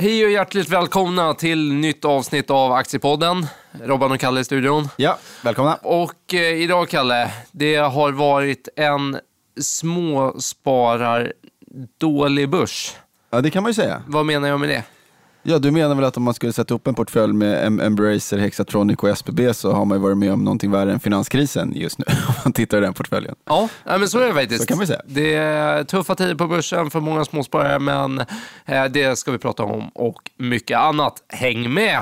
Hej och hjärtligt välkomna till nytt avsnitt av Aktiepodden. Robban och Kalle i studion. Ja, välkomna. Och eh, idag, Kalle, det har varit en småsparar dålig börs. Ja, det kan man ju säga. Vad menar jag med det? Ja, du menar väl att om man skulle sätta upp en portfölj med Em- Embracer, Hexatronic och SBB så har man ju varit med om någonting värre än finanskrisen just nu, om man tittar i den portföljen. Ja, ja, men så är det faktiskt. Så kan vi säga. Det är tuffa tider på börsen för många småsparare, men eh, det ska vi prata om och mycket annat. Häng med!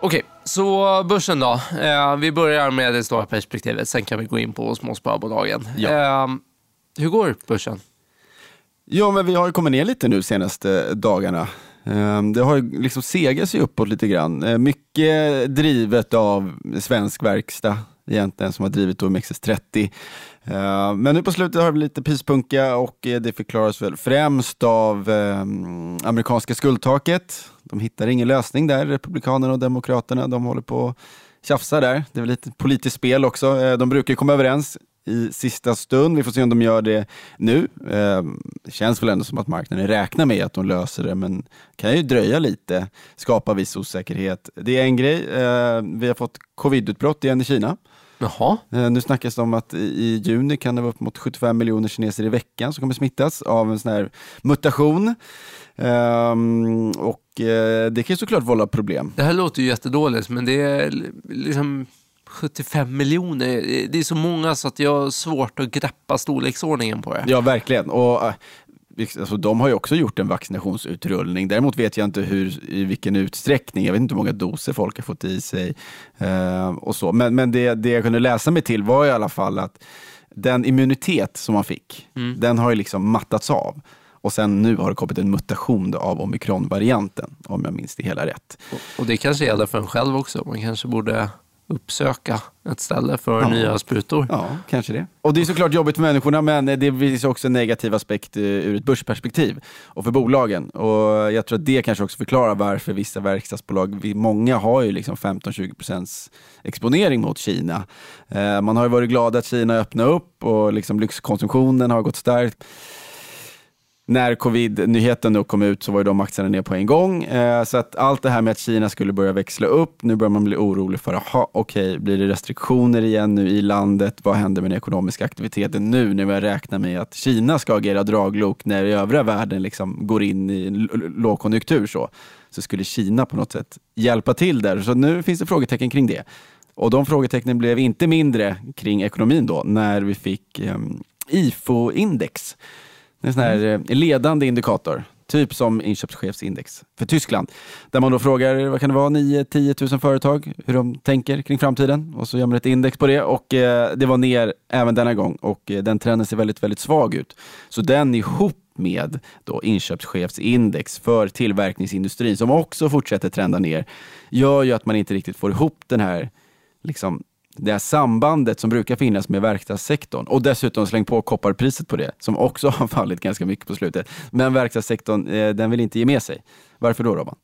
Okej, så börsen då. Eh, vi börjar med det stora perspektivet, sen kan vi gå in på småsparbolagen. Ja. Eh, hur går börsen? Ja, men vi har ju kommit ner lite nu senaste dagarna. Ehm, det har ju liksom segat sig uppåt lite grann. Eh, mycket drivet av svensk verkstad egentligen som har drivit OMXS30. Ehm, men nu på slutet har det blivit lite pyspunka och eh, det förklaras väl främst av ehm, amerikanska skuldtaket. De hittar ingen lösning där, Republikanerna och Demokraterna. De håller på att tjafsa där. Det är väl lite politiskt spel också. Eh, de brukar ju komma överens i sista stund. Vi får se om de gör det nu. Eh, Det känns väl ändå som att marknaden räknar med att de löser det, men kan ju dröja lite, skapa viss osäkerhet. Det är en grej. Eh, Vi har fått covidutbrott igen i Kina. Jaha, Eh, Nu snackas det om att i- juni kan det vara upp mot 75 miljoner kineser i veckan som kommer smittas av en sån här mutation. Ehm, och eh, det kan ju såklart vålla problem. det här låter ju jättedåligt, men det är liksom 75 miljoner. Det är så många så att jag har svårt att greppa storleksordningen på det. Ja, verkligen. Och, eh, Alltså, de har ju också gjort en vaccinationsutrullning. Däremot vet jag inte hur, i vilken utsträckning. Jag vet inte hur många doser folk har fått i sig. Eh, och så. Men, men det, det jag kunde läsa mig till var i alla fall att den immunitet som man fick, den har ju liksom mattats av. Och sen nu har det kommit en mutation av omikronvarianten, om jag minns det hela rätt. Och det kanske gäller för en själv också. Man kanske borde uppsöka ett ställe för Ja. nya sprutor. Ja, kanske det. Och det är såklart jobbigt för människorna, men det finns också en negativ aspekt eh, ur ett börsperspektiv och för bolagen. Och jag tror att det kanske också förklarar varför vissa verkstadsbolag, många har ju liksom 15-20% exponering mot Kina. Eh, Man har ju varit glad att Kina öppnar upp och liksom lyxkonsumtionen har gått starkt. När covid-nyheten då kom ut så var ju de aktierna ner på en gång. Eh, så att allt det här med att Kina skulle börja växla upp, nu börjar man bli orolig för, aha, okej, blir det restriktioner igen nu i landet? Vad händer med den ekonomiska aktiviteten nu när vi räknar med att Kina ska agera draglok när övriga världen liksom går in i en lågkonjunktur så? Så skulle Kina på något sätt hjälpa till där. Så nu finns det frågetecken kring det. Och de frågetecknen blev inte mindre kring ekonomin då, när vi fick eh, IFO-index. Det är en sån här eh, ledande indikator, typ som inköpschefsindex för Tyskland. Där man då frågar, vad kan det vara, 9-10 000 företag, hur de tänker kring framtiden. Och så gör man ett index på det och eh, det var ner även denna gång och eh, den trenden ser väldigt, väldigt svag ut. Så den ihop med då inköpschefsindex för tillverkningsindustrin som också fortsätter trenda ner gör ju att man inte riktigt får ihop den här liksom, det här sambandet som brukar finnas med verkstadssektorn och dessutom släng på kopparpriset på det som också har fallit ganska mycket på slutet. Men verkstadssektorn, eh, den vill inte ge med sig. Varför då Robban?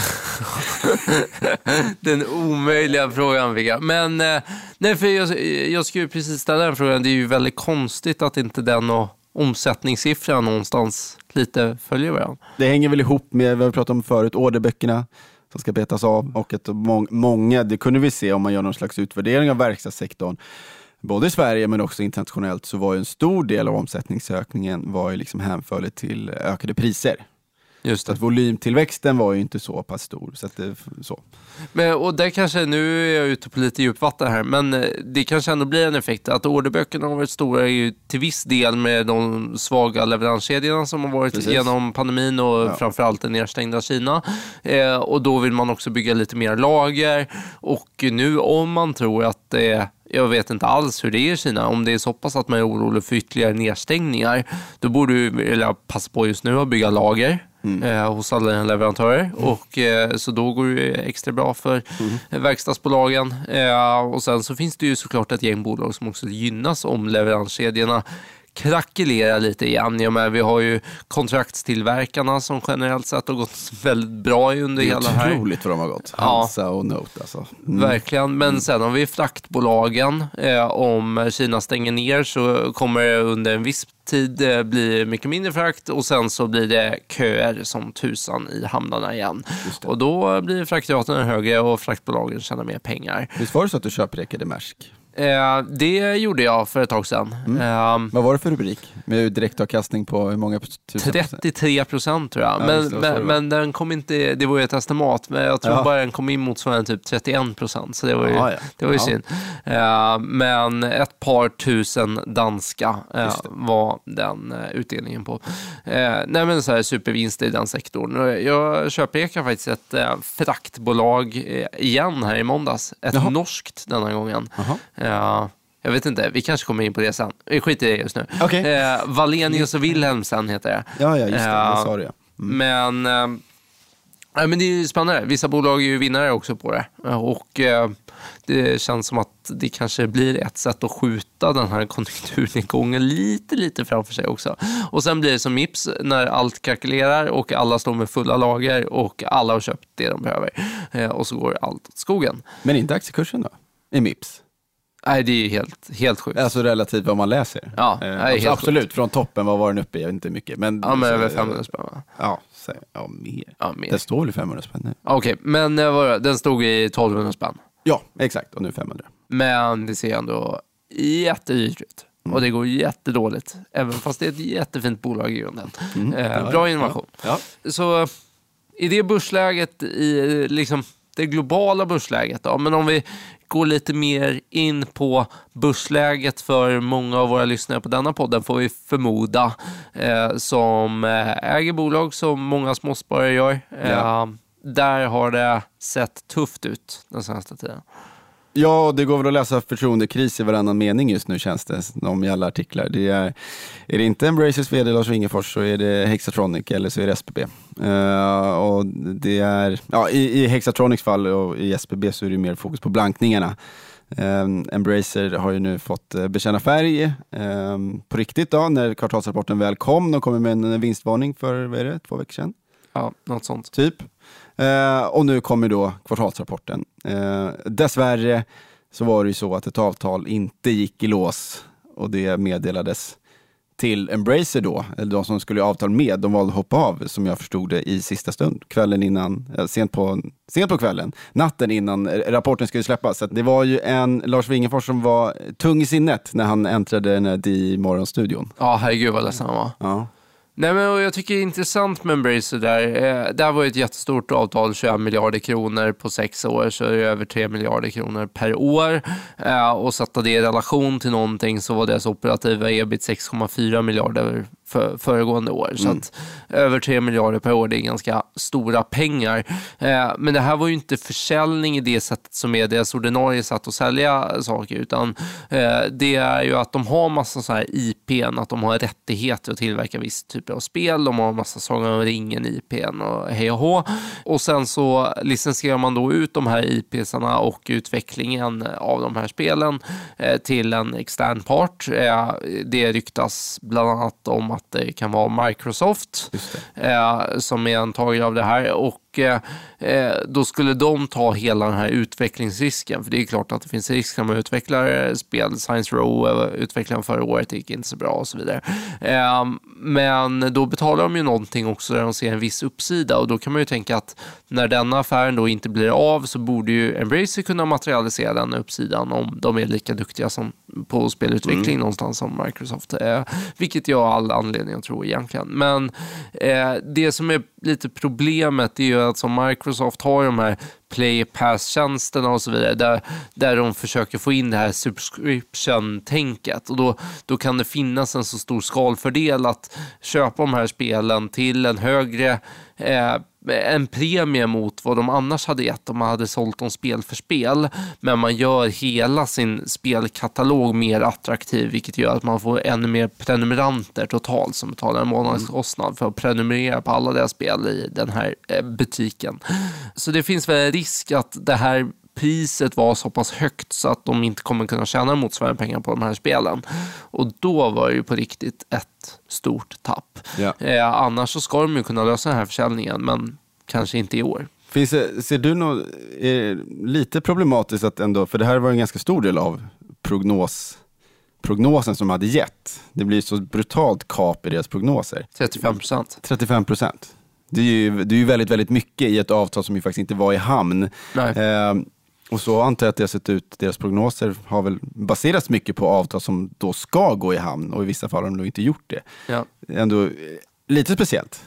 Den omöjliga frågan fick jag. Men eh, nej, för jag, jag skulle ju precis ställa den frågan. Det är ju väldigt konstigt att inte den och omsättningssiffran någonstans lite följer varandra. Det hänger väl ihop med, vad vi pratade om förut, orderböckerna som ska betas av och att må- många, det kunde vi se om man gör någon slags utvärdering av verkstadssektorn, både i Sverige men också internationellt, så var ju en stor del av omsättningsökningen var ju liksom hänförlig till ökade priser. Just att volymtillväxten var ju inte så pass stor. Så det, så. Men, och där kanske, nu är jag ute på lite djupvatten här, men eh, det kanske ändå blir en effekt att orderböckerna har varit stora ju till viss del med de svaga leveranskedjorna som har varit Precis. genom pandemin och Ja. framförallt det nedstängda Kina. Eh, och då vill man också bygga lite mer lager och nu om man tror att det är jag vet inte alls hur det är i Kina. Om det är så pass att man är orolig för ytterligare nedstängningar, då borde du passa på just nu att bygga lager eh, hos alla leverantörer. Och, eh, så då går det extra bra för eh, verkstadsbolagen. Eh, och sen så finns det ju såklart ett gäng bolag som också gynnas om leveranskedjorna krackelera lite igen. Jag med, vi har ju kontraktstillverkarna som generellt sett har gått väldigt bra under är hela det här. otroligt vad de har gått. Ja. Hansa och Note alltså. Mm. Verkligen, men sen har vi fraktbolagen. Eh, om Kina stänger ner så kommer det under en viss tid eh, bli mycket mindre frakt och sen så blir det köer som tusan i hamnarna igen. Och då blir fraktraten högre och fraktbolagen tjänar mer pengar. Visst var det så att du köprekade Maersk? Eh, det gjorde jag för ett tag sedan. Eh, Vad var det för rubrik? Med direktavkastning på hur många tusen procent? 33 procent tror jag. Ja, men, det, men, men den kom inte, det var ju ett estimat, men jag tror Ja. bara den kom in motsvarande typ 31 procent. Så det var ju, Ja, ja. Det var ju synd. Eh, men ett par tusen danska eh, var den eh, utdelningen på. Nej men så här supervinst i den sektorn. Jag köprekar faktiskt ett fraktbolag igen här i måndags. Ett Jaha. norskt denna gången. Jaha. Eh, jag vet inte, vi kanske kommer in på det sen. Vi skiter i det just nu. Okej. Eh, Valenius och Wilhelmsen heter det. Ja, ja, just det. Ja. Det sa du ja. Men, eh, men det är ju spännande. Vissa bolag är ju vinnare också på det. Eh, Och eh, det känns som att det kanske blir ett sätt att skjuta den här konjunkturnedgången lite, lite framför sig också. Och sen blir det som Mips när allt kalkylerar och alla står med fulla lager och alla har köpt det de behöver. Eh, Och så går allt åt skogen. Men inte aktiekursen då? I Mips? Nej, det är ju helt, helt sjukt. Alltså relativt vad man läser? Ja, Eh, helt absolut, från toppen, vad var den uppe i? Inte mycket. Men, Ja, men över 500 spänn va? Ja, så, ja mer. Ja, mer. Det står väl 500 spänn nu? Okej, men eh, vad, den stod i 1200 spänn. Ja, exakt. Och nu 500. Men det ser ändå jättedyrt ut. Och det går jättedåligt. Även fast det är ett jättefint bolag i grunden. Eh, Ja, bra ja, innovation. Ja. Så i det börsläget, i liksom det globala börsläget, då, men om vi går lite mer in på börsläget för många av våra lyssnare på denna podden får vi förmoda eh, som eh, äger bolag som många småsparare gör. Eh, Ja. Där har det sett tufft ut den senaste tiden. Ja, det går väl att läsa förtroendekris i varannan mening just nu känns det, om i alla artiklar. Det är, är det inte Embraces vd Lars Wingefors så är det Hexatronic eller så är det SBB. Uh, eh, och det är, ja, i, I Hexatronics fall och i SBB så är det mer fokus på blankningarna. Um, Embracer har ju nu fått uh, bekänna färg um, på riktigt då, när kvartalsrapporten väl kom. De kom med en vinstvarning för, vad är det, två veckor sedan? Ja, något sånt. typ. Eh, och nu kommer då kvartalsrapporten. Eh, dessvärre så var det ju så att ett avtal inte gick i lås och det meddelades till Embracer då, eller de som skulle avtal med, de valde att hoppa av som jag förstod det i sista stund, kvällen innan, eh, sent på, sent på kvällen, natten innan rapporten skulle släppas. Så det var ju en Lars Wingefors som var tung i sinnet när han äntrade den här D-morgonstudion. Ja, herregud vad ledsen han var. Ja. Nej, men jag tycker det är intressant med Embracer där. Eh, det här var ju ett jättestort avtal, 21 miljarder kronor på sex år, så är det över 3 miljarder kronor per år. Eh, och sätta det i relation till någonting så var deras operativa ebit 6,4 miljarder för, föregående år. Så att över 3 miljarder per år, det är ganska stora pengar. Eh, men det här var ju inte försäljning i det sättet som är deras ordinarie sätt att sälja saker, utan eh, det är ju att de har massa så här IPn, att de har rättigheter att tillverka viss typ av spel. De har massa Sagan om ringen IPn och hej och hå. Och sen så licensierar man då ut de här IPsarna och utvecklingen av de här spelen eh, till en extern part. Eh, det ryktas bland annat om att det kan vara Microsoft eh, som är en tagare av det här. Och eh, eh, då skulle de ta hela den här utvecklingsrisken. För det är klart att det finns risk när man utvecklar eh, spel. Science Row eh, utvecklade förra året, gick inte så bra och så vidare. Eh, men då betalar de ju någonting också där de ser en viss uppsida och då kan man ju tänka att när denna affären då inte blir av så borde ju Embracer kunna materialisera den uppsidan om de är lika duktiga som på spelutveckling någonstans som Microsoft. Eh, vilket jag har all anledning att tro egentligen. Men eh, det som är lite problemet är ju att som Microsoft har de här Play Pass-tjänsterna och så vidare, där, där de försöker få in det här subscription-tänket. Och då, då kan det finnas en så stor skalfördel att köpa de här spelen till en högre eh, en premie mot vad de annars hade gett om man hade sålt dem spel för spel. Men man gör hela sin spelkatalog mer attraktiv, vilket gör att man får ännu mer prenumeranter totalt som betalar en månadskostnad för att prenumerera på alla deras spel i den här eh, butiken. Så det finns väl risk att det här priset var så pass högt så att de inte kommer kunna tjäna motsvarande pengar på de här spelen. Och då var det ju på riktigt ett stort tapp. Ja. Eh, annars så ska de ju kunna lösa den här försäljningen, men kanske inte i år. Finns det, ser du något lite problematiskt att ändå, för det här var en ganska stor del av prognos, prognosen som de hade gett. Det blir så brutalt kap i deras prognoser. 35 procent. 35 procent. Det är ju det är ju väldigt, väldigt mycket i ett avtal som ju faktiskt inte var i hamn. Nej. Eh, och så antar jag att det har sett ut, deras prognoser har väl baserats mycket på avtal som då ska gå i hamn och i vissa fall har de nog inte gjort det. Ja. Ändå eh, lite speciellt.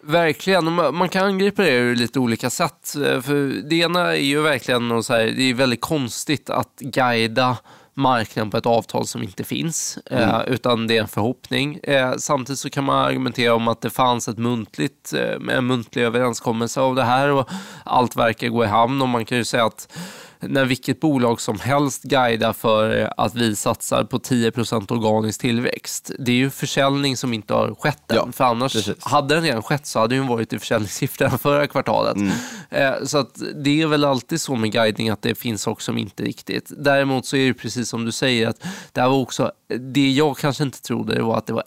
Verkligen, man kan angripa det ur lite olika sätt. Eh, För det ena är ju verkligen, så här, det är väldigt konstigt att guida marknaden på ett avtal som inte finns, eh, utan det är en förhoppning. Eh, samtidigt så kan man argumentera om att det fanns ett muntligt, eh, en muntlig överenskommelse av det här och allt verkar gå i hamn och man kan ju säga att när vilket bolag som helst guidar för att vi satsar på 10% organisk tillväxt. Det är ju försäljning som inte har skett än. Ja, för annars, precis. hade den redan skett så hade den varit i försäljningssiffrorna förra kvartalet. Eh, så att det är väl alltid så med guidning att det finns också som inte riktigt. Däremot så är det precis som du säger att det här var också, det jag kanske inte trodde det var att det var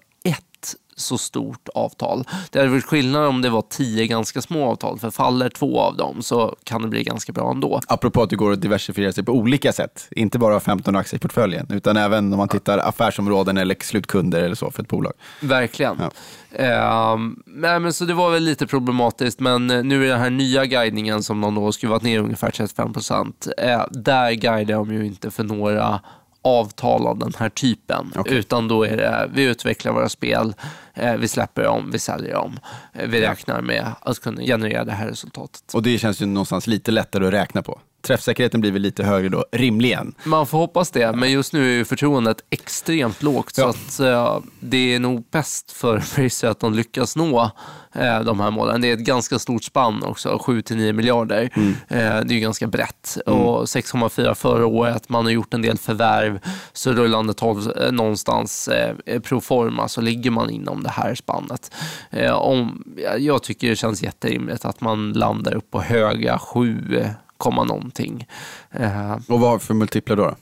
så stort avtal. Det hade varit skillnad om det var tio ganska små avtal, för faller två av dem så kan det bli ganska bra ändå. Apropå att det går att diversifiera sig på olika sätt. Inte bara 15 aktier i portföljen, utan även om man tittar affärsområden eller slutkunder eller så för ett bolag. Verkligen. Ja. Ehm, nej, men så det var väl lite problematiskt, men eh, nu är den här nya guidningen som de då skruvat ner ungefär 35 procent. Eh, där guidar de ju inte för några avtal av den här typen. Okej. Utan då är det, vi utvecklar våra spel, eh, vi släpper dem, vi säljer dem. Eh, vi räknar med att kunna generera det här resultatet. Och det känns ju någonstans lite lättare att räkna på. Träffsäkerheten blir väl lite högre då, rimligen. Man får hoppas det, men just nu är ju förtroendet extremt lågt. Så Ja. att, eh, det är nog bäst för Fraser att de lyckas nå eh, de här målen. Det är ett ganska stort spann också, 7-9 miljarder. Mm. Eh, det är ju ganska brett. Och 6,4 förra året, man har gjort en del förvärv. Så rullande 12 eh, någonstans eh, pro forma så ligger man inom det här spannet. Eh, om, jag tycker det känns jätterimligt att man landar upp på höga 7, komma någonting. Eh, Och vad för multiplar då?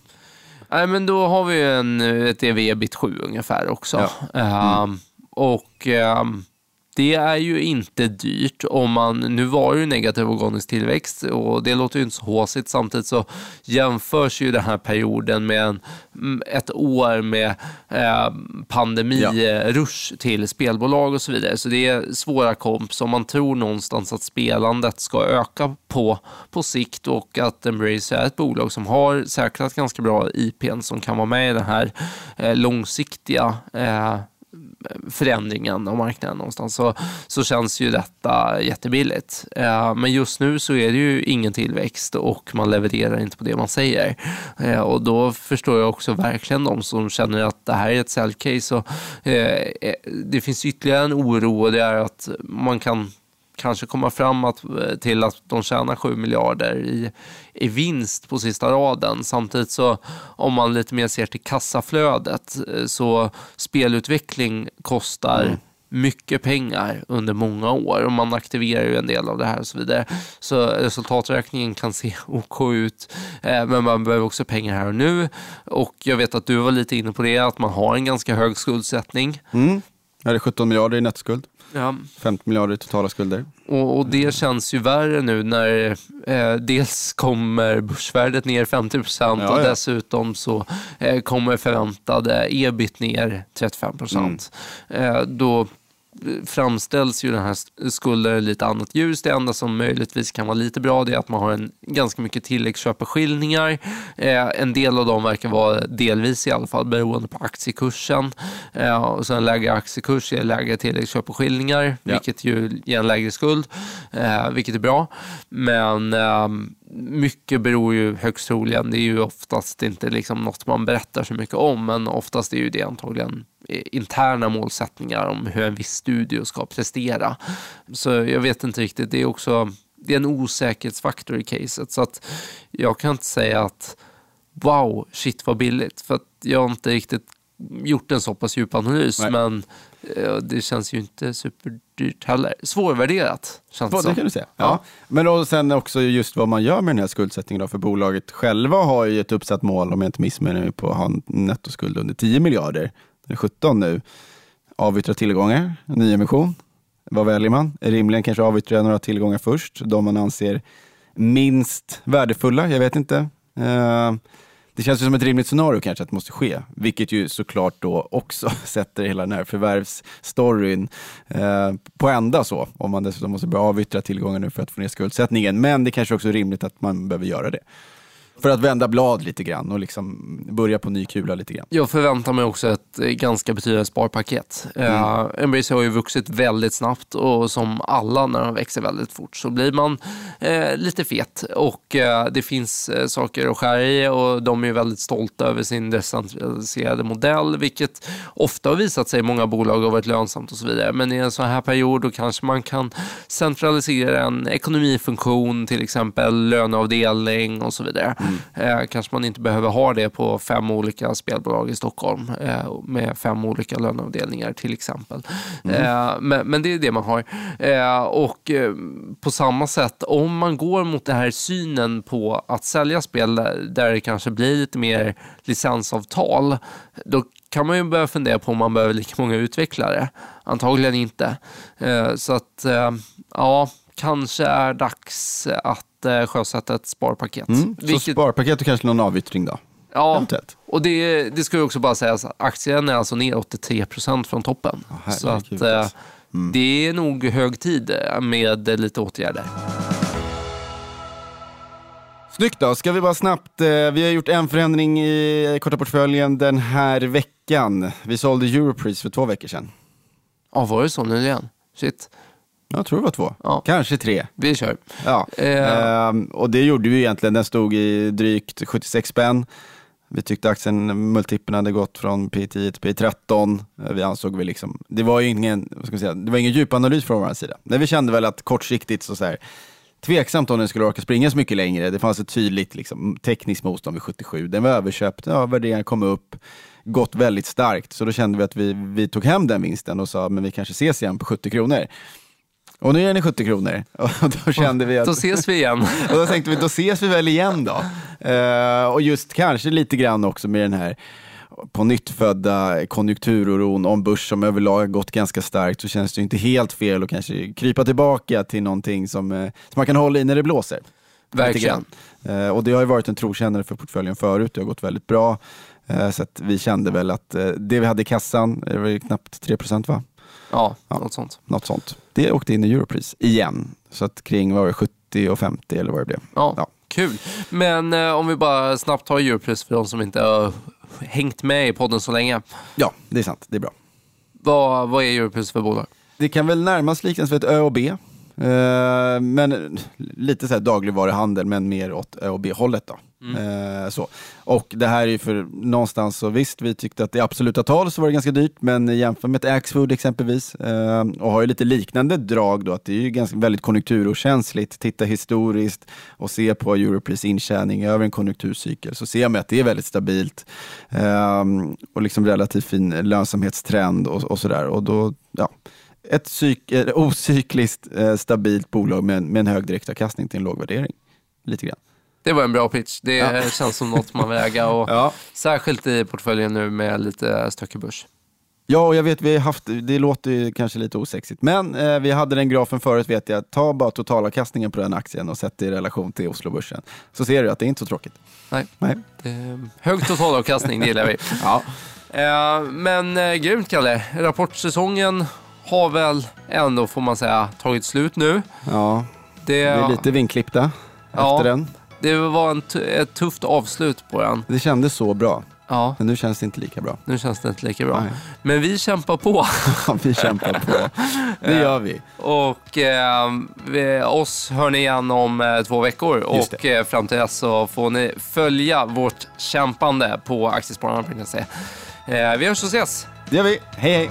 Nej, men då har vi en, ett EV ebit 7 ungefär också. Ja. Ehm, och ehm, det är ju inte dyrt om man, nu var ju negativ organisk tillväxt och det låter ju inte så håsigt. Samtidigt så jämförs ju den här perioden med en, mm, ett år med eh, pandemirush till spelbolag och så vidare. Så det är svåra komps om man tror någonstans att spelandet ska öka på, på sikt och att Embrace är ett bolag som har säkrat ganska bra IPn som kan vara med i den här eh, långsiktiga eh, förändringen av marknaden någonstans så, så känns ju detta jättebilligt. Eh, men just nu så är det ju ingen tillväxt och man levererar inte på det man säger. Eh, och då förstår jag också verkligen de som känner att det här är ett säljcase. Eh, eh, det finns ytterligare en oro och det är att man kan kanske komma fram att, till att de tjänar 7 miljarder i, i vinst på sista raden. Samtidigt så om man lite mer ser till kassaflödet eh, så spelutveckling kostar mycket pengar under många år och man aktiverar ju en del av det här och så vidare. Så resultaträkningen kan se OK ut, eh, men man behöver också pengar här och nu. Och jag vet att du var lite inne på det, att man har en ganska hög skuldsättning. Mm. Är det 17 miljarder i nettskuld? Ja, 50 miljarder i totala skulder? Och, och det känns ju värre nu när eh, dels kommer börsvärdet ner 50 procent Ja, och ja. dessutom så eh, kommer förväntade ebit ner 35 procent. Mm. Eh, då framställs ju den här skulden i lite annat ljus. Det enda som möjligtvis kan vara lite bra det är att man har en ganska mycket tilläggsköpeskillningar. Eh, en del av dem verkar vara delvis i alla fall beroende på aktiekursen. Eh, och så en lägre aktiekurs ger lägre tilläggsköpeskillningar, Ja. vilket ju ger en lägre skuld, eh, vilket är bra. Men eh, mycket beror ju högst troligen, det är ju oftast inte liksom något man berättar så mycket om, men oftast är ju det antagligen interna målsättningar om hur en viss studio ska prestera. Så jag vet inte riktigt, det är också det är en osäkerhetsfaktor i caset. Så att jag kan inte säga att wow, shit vad billigt. För att jag har inte riktigt gjort en så pass djup analys. Nej. Men Det känns ju inte superdyrt heller. Svårvärderat känns det det kan du säga. Ja. Ja. Men och sen också just vad man gör med den här skuldsättningen då, för bolaget själva har ju ett uppsatt mål, om jag inte missminner mig, på att ha en nettoskuld under 10 miljarder. Det är 17 nu. Avyttra tillgångar, nyemission. Vad väljer man? Rimligen kanske avyttra några tillgångar först, de man anser minst värdefulla. Jag vet inte. Eh, det känns ju som ett rimligt scenario kanske att det måste ske, vilket ju såklart då också sätter hela den här förvärvsstoryn eh, på ända så, om man dessutom måste börja avyttra tillgångar nu för att få ner skuldsättningen. Men det kanske också är rimligt att man behöver göra det. För att vända blad lite grann och liksom börja på ny kula lite grann. Jag förväntar mig också ett eh, ganska betydande sparpaket. Mm. Embracer har ju vuxit väldigt snabbt och som alla när de växer väldigt fort så blir man eh, lite fet och eh, det finns eh, saker att skära i och de är ju väldigt stolta över sin decentraliserade modell vilket ofta har visat sig i många bolag har varit lönsamt och så vidare. Men i en sån här period då kanske man kan centralisera en ekonomifunktion till exempel löneavdelning och så vidare. Eh, kanske man inte behöver ha det på fem olika spelbolag i Stockholm eh, med fem olika löneavdelningar till exempel. Eh, men, men det är det man har. Eh, och eh, på samma sätt, om man går mot den här synen på att sälja spel där, där det kanske blir lite mer licensavtal, då kan man ju börja fundera på om man behöver lika många utvecklare. Antagligen inte. Eh, så att, ja, kanske är dags att eh, sjösätta ett sparpaket. Mm. Så Vilket- sparpaket och kanske någon avyttring då? Ja, Eventuellt. och det, det ska ju också bara sägas att aktien är alltså ner 83 procent från toppen. så att eh, alltså. det är nog hög tid med eh, lite åtgärder. Snyggt då, ska vi bara snabbt, eh, vi har gjort en förändring i korta portföljen den här veckan. Vi sålde Europris för två veckor sedan. Ja, var det så nu igen? Shit, Jag tror det var två, Ja. kanske tre. vi kör. Ja. Eh. Ehm, och det gjorde vi egentligen, den stod i drygt 76 spänn. Vi tyckte aktien, multipeln hade gått från P10 till P13. Eh, Vi ansåg vi liksom, det var ju ingen, vad ska man säga, det var ingen djupanalys från vår sida. Men vi kände väl att kortsiktigt så, så här, tveksamt om den skulle orka springa så mycket längre. Det fanns ett tydligt liksom, tekniskt motstånd vid 77. Den var överköpt, ja, värderingen kom upp, gått väldigt starkt. Så då kände vi att vi, vi tog hem den vinsten och sa, men vi kanske ses igen på 70 kronor. Och nu är den i 70 kronor. Och då kände vi att... Då ses vi igen. Och då tänkte vi, då ses vi väl igen då. Eh, och just kanske lite grann också med den här på nytt födda konjunkturoron om börs som överlag har gått ganska starkt så känns det inte helt fel att kanske krypa tillbaka till någonting som, eh, som man kan hålla i när det blåser. Verkligen. Eh, och det har ju varit en trotjänare för portföljen förut, det har gått väldigt bra. Eh, så vi kände väl att det vi hade i kassan, det var knappt 3% va? Ja, Ja. något sånt. Något sånt. Det åkte in i Europris igen. Så att kring var det, 70 och 50 eller vad det blev. Ja, Ja. Kul. Men eh, om vi bara snabbt tar Europris för de som inte har hängt med i podden så länge. Ja, det är sant. Det är bra. Vad, vad är Europris för bolag? Det kan väl närmast liknas vid ett Ö och B. Eh, men lite så här dagligvaruhandel, men mer åt Ö och B-hållet. Då. Eh, så. Och det här är ju för någonstans, så visst, vi tyckte att i absoluta tal så var det ganska dyrt, men jämför med ett Axfood exempelvis, eh, och har ju lite liknande drag då, att det är ju ganska, väldigt konjunkturokänsligt. Titta historiskt och se på Europris intjäning över en konjunkturcykel, så ser man att det är väldigt stabilt eh, och liksom relativt fin lönsamhetstrend och, och sådär. Och då, ja, ett psyk, ocykliskt eh, stabilt bolag med, en- med en hög direktavkastning till en låg värdering. Lite grann. Det var en bra pitch. Det Ja. känns som något man äga. Och Ja. Särskilt i portföljen nu med lite stökig börs. Ja, och jag vet, vi har haft, det låter ju kanske lite osexigt, men eh, vi hade den grafen förut vet jag. Ta bara totalavkastningen på den aktien och sätt det i relation till Oslobörsen. Så ser du att det är inte så tråkigt. Nej. Nej. Det är hög totalavkastning, det gillar vi. Ja. Eh, men eh, grymt, Kalle. Rapportsäsongen har väl ändå, får man säga, tagit slut nu. ja, Det, är lite vinklippta Ja. efter den. det var en ett tufft avslut på den. Det kändes så bra, Ja, men nu känns det inte lika bra. nu känns det inte lika bra. Nej. Men vi kämpar på. vi kämpar på. Det gör vi. Och eh, vi, oss hör ni igen om eh, två veckor. Och eh, fram till dess så får ni följa vårt kämpande på aktiespararna.se. Eh, vi hörs och ses. Det gör vi. Hej hej!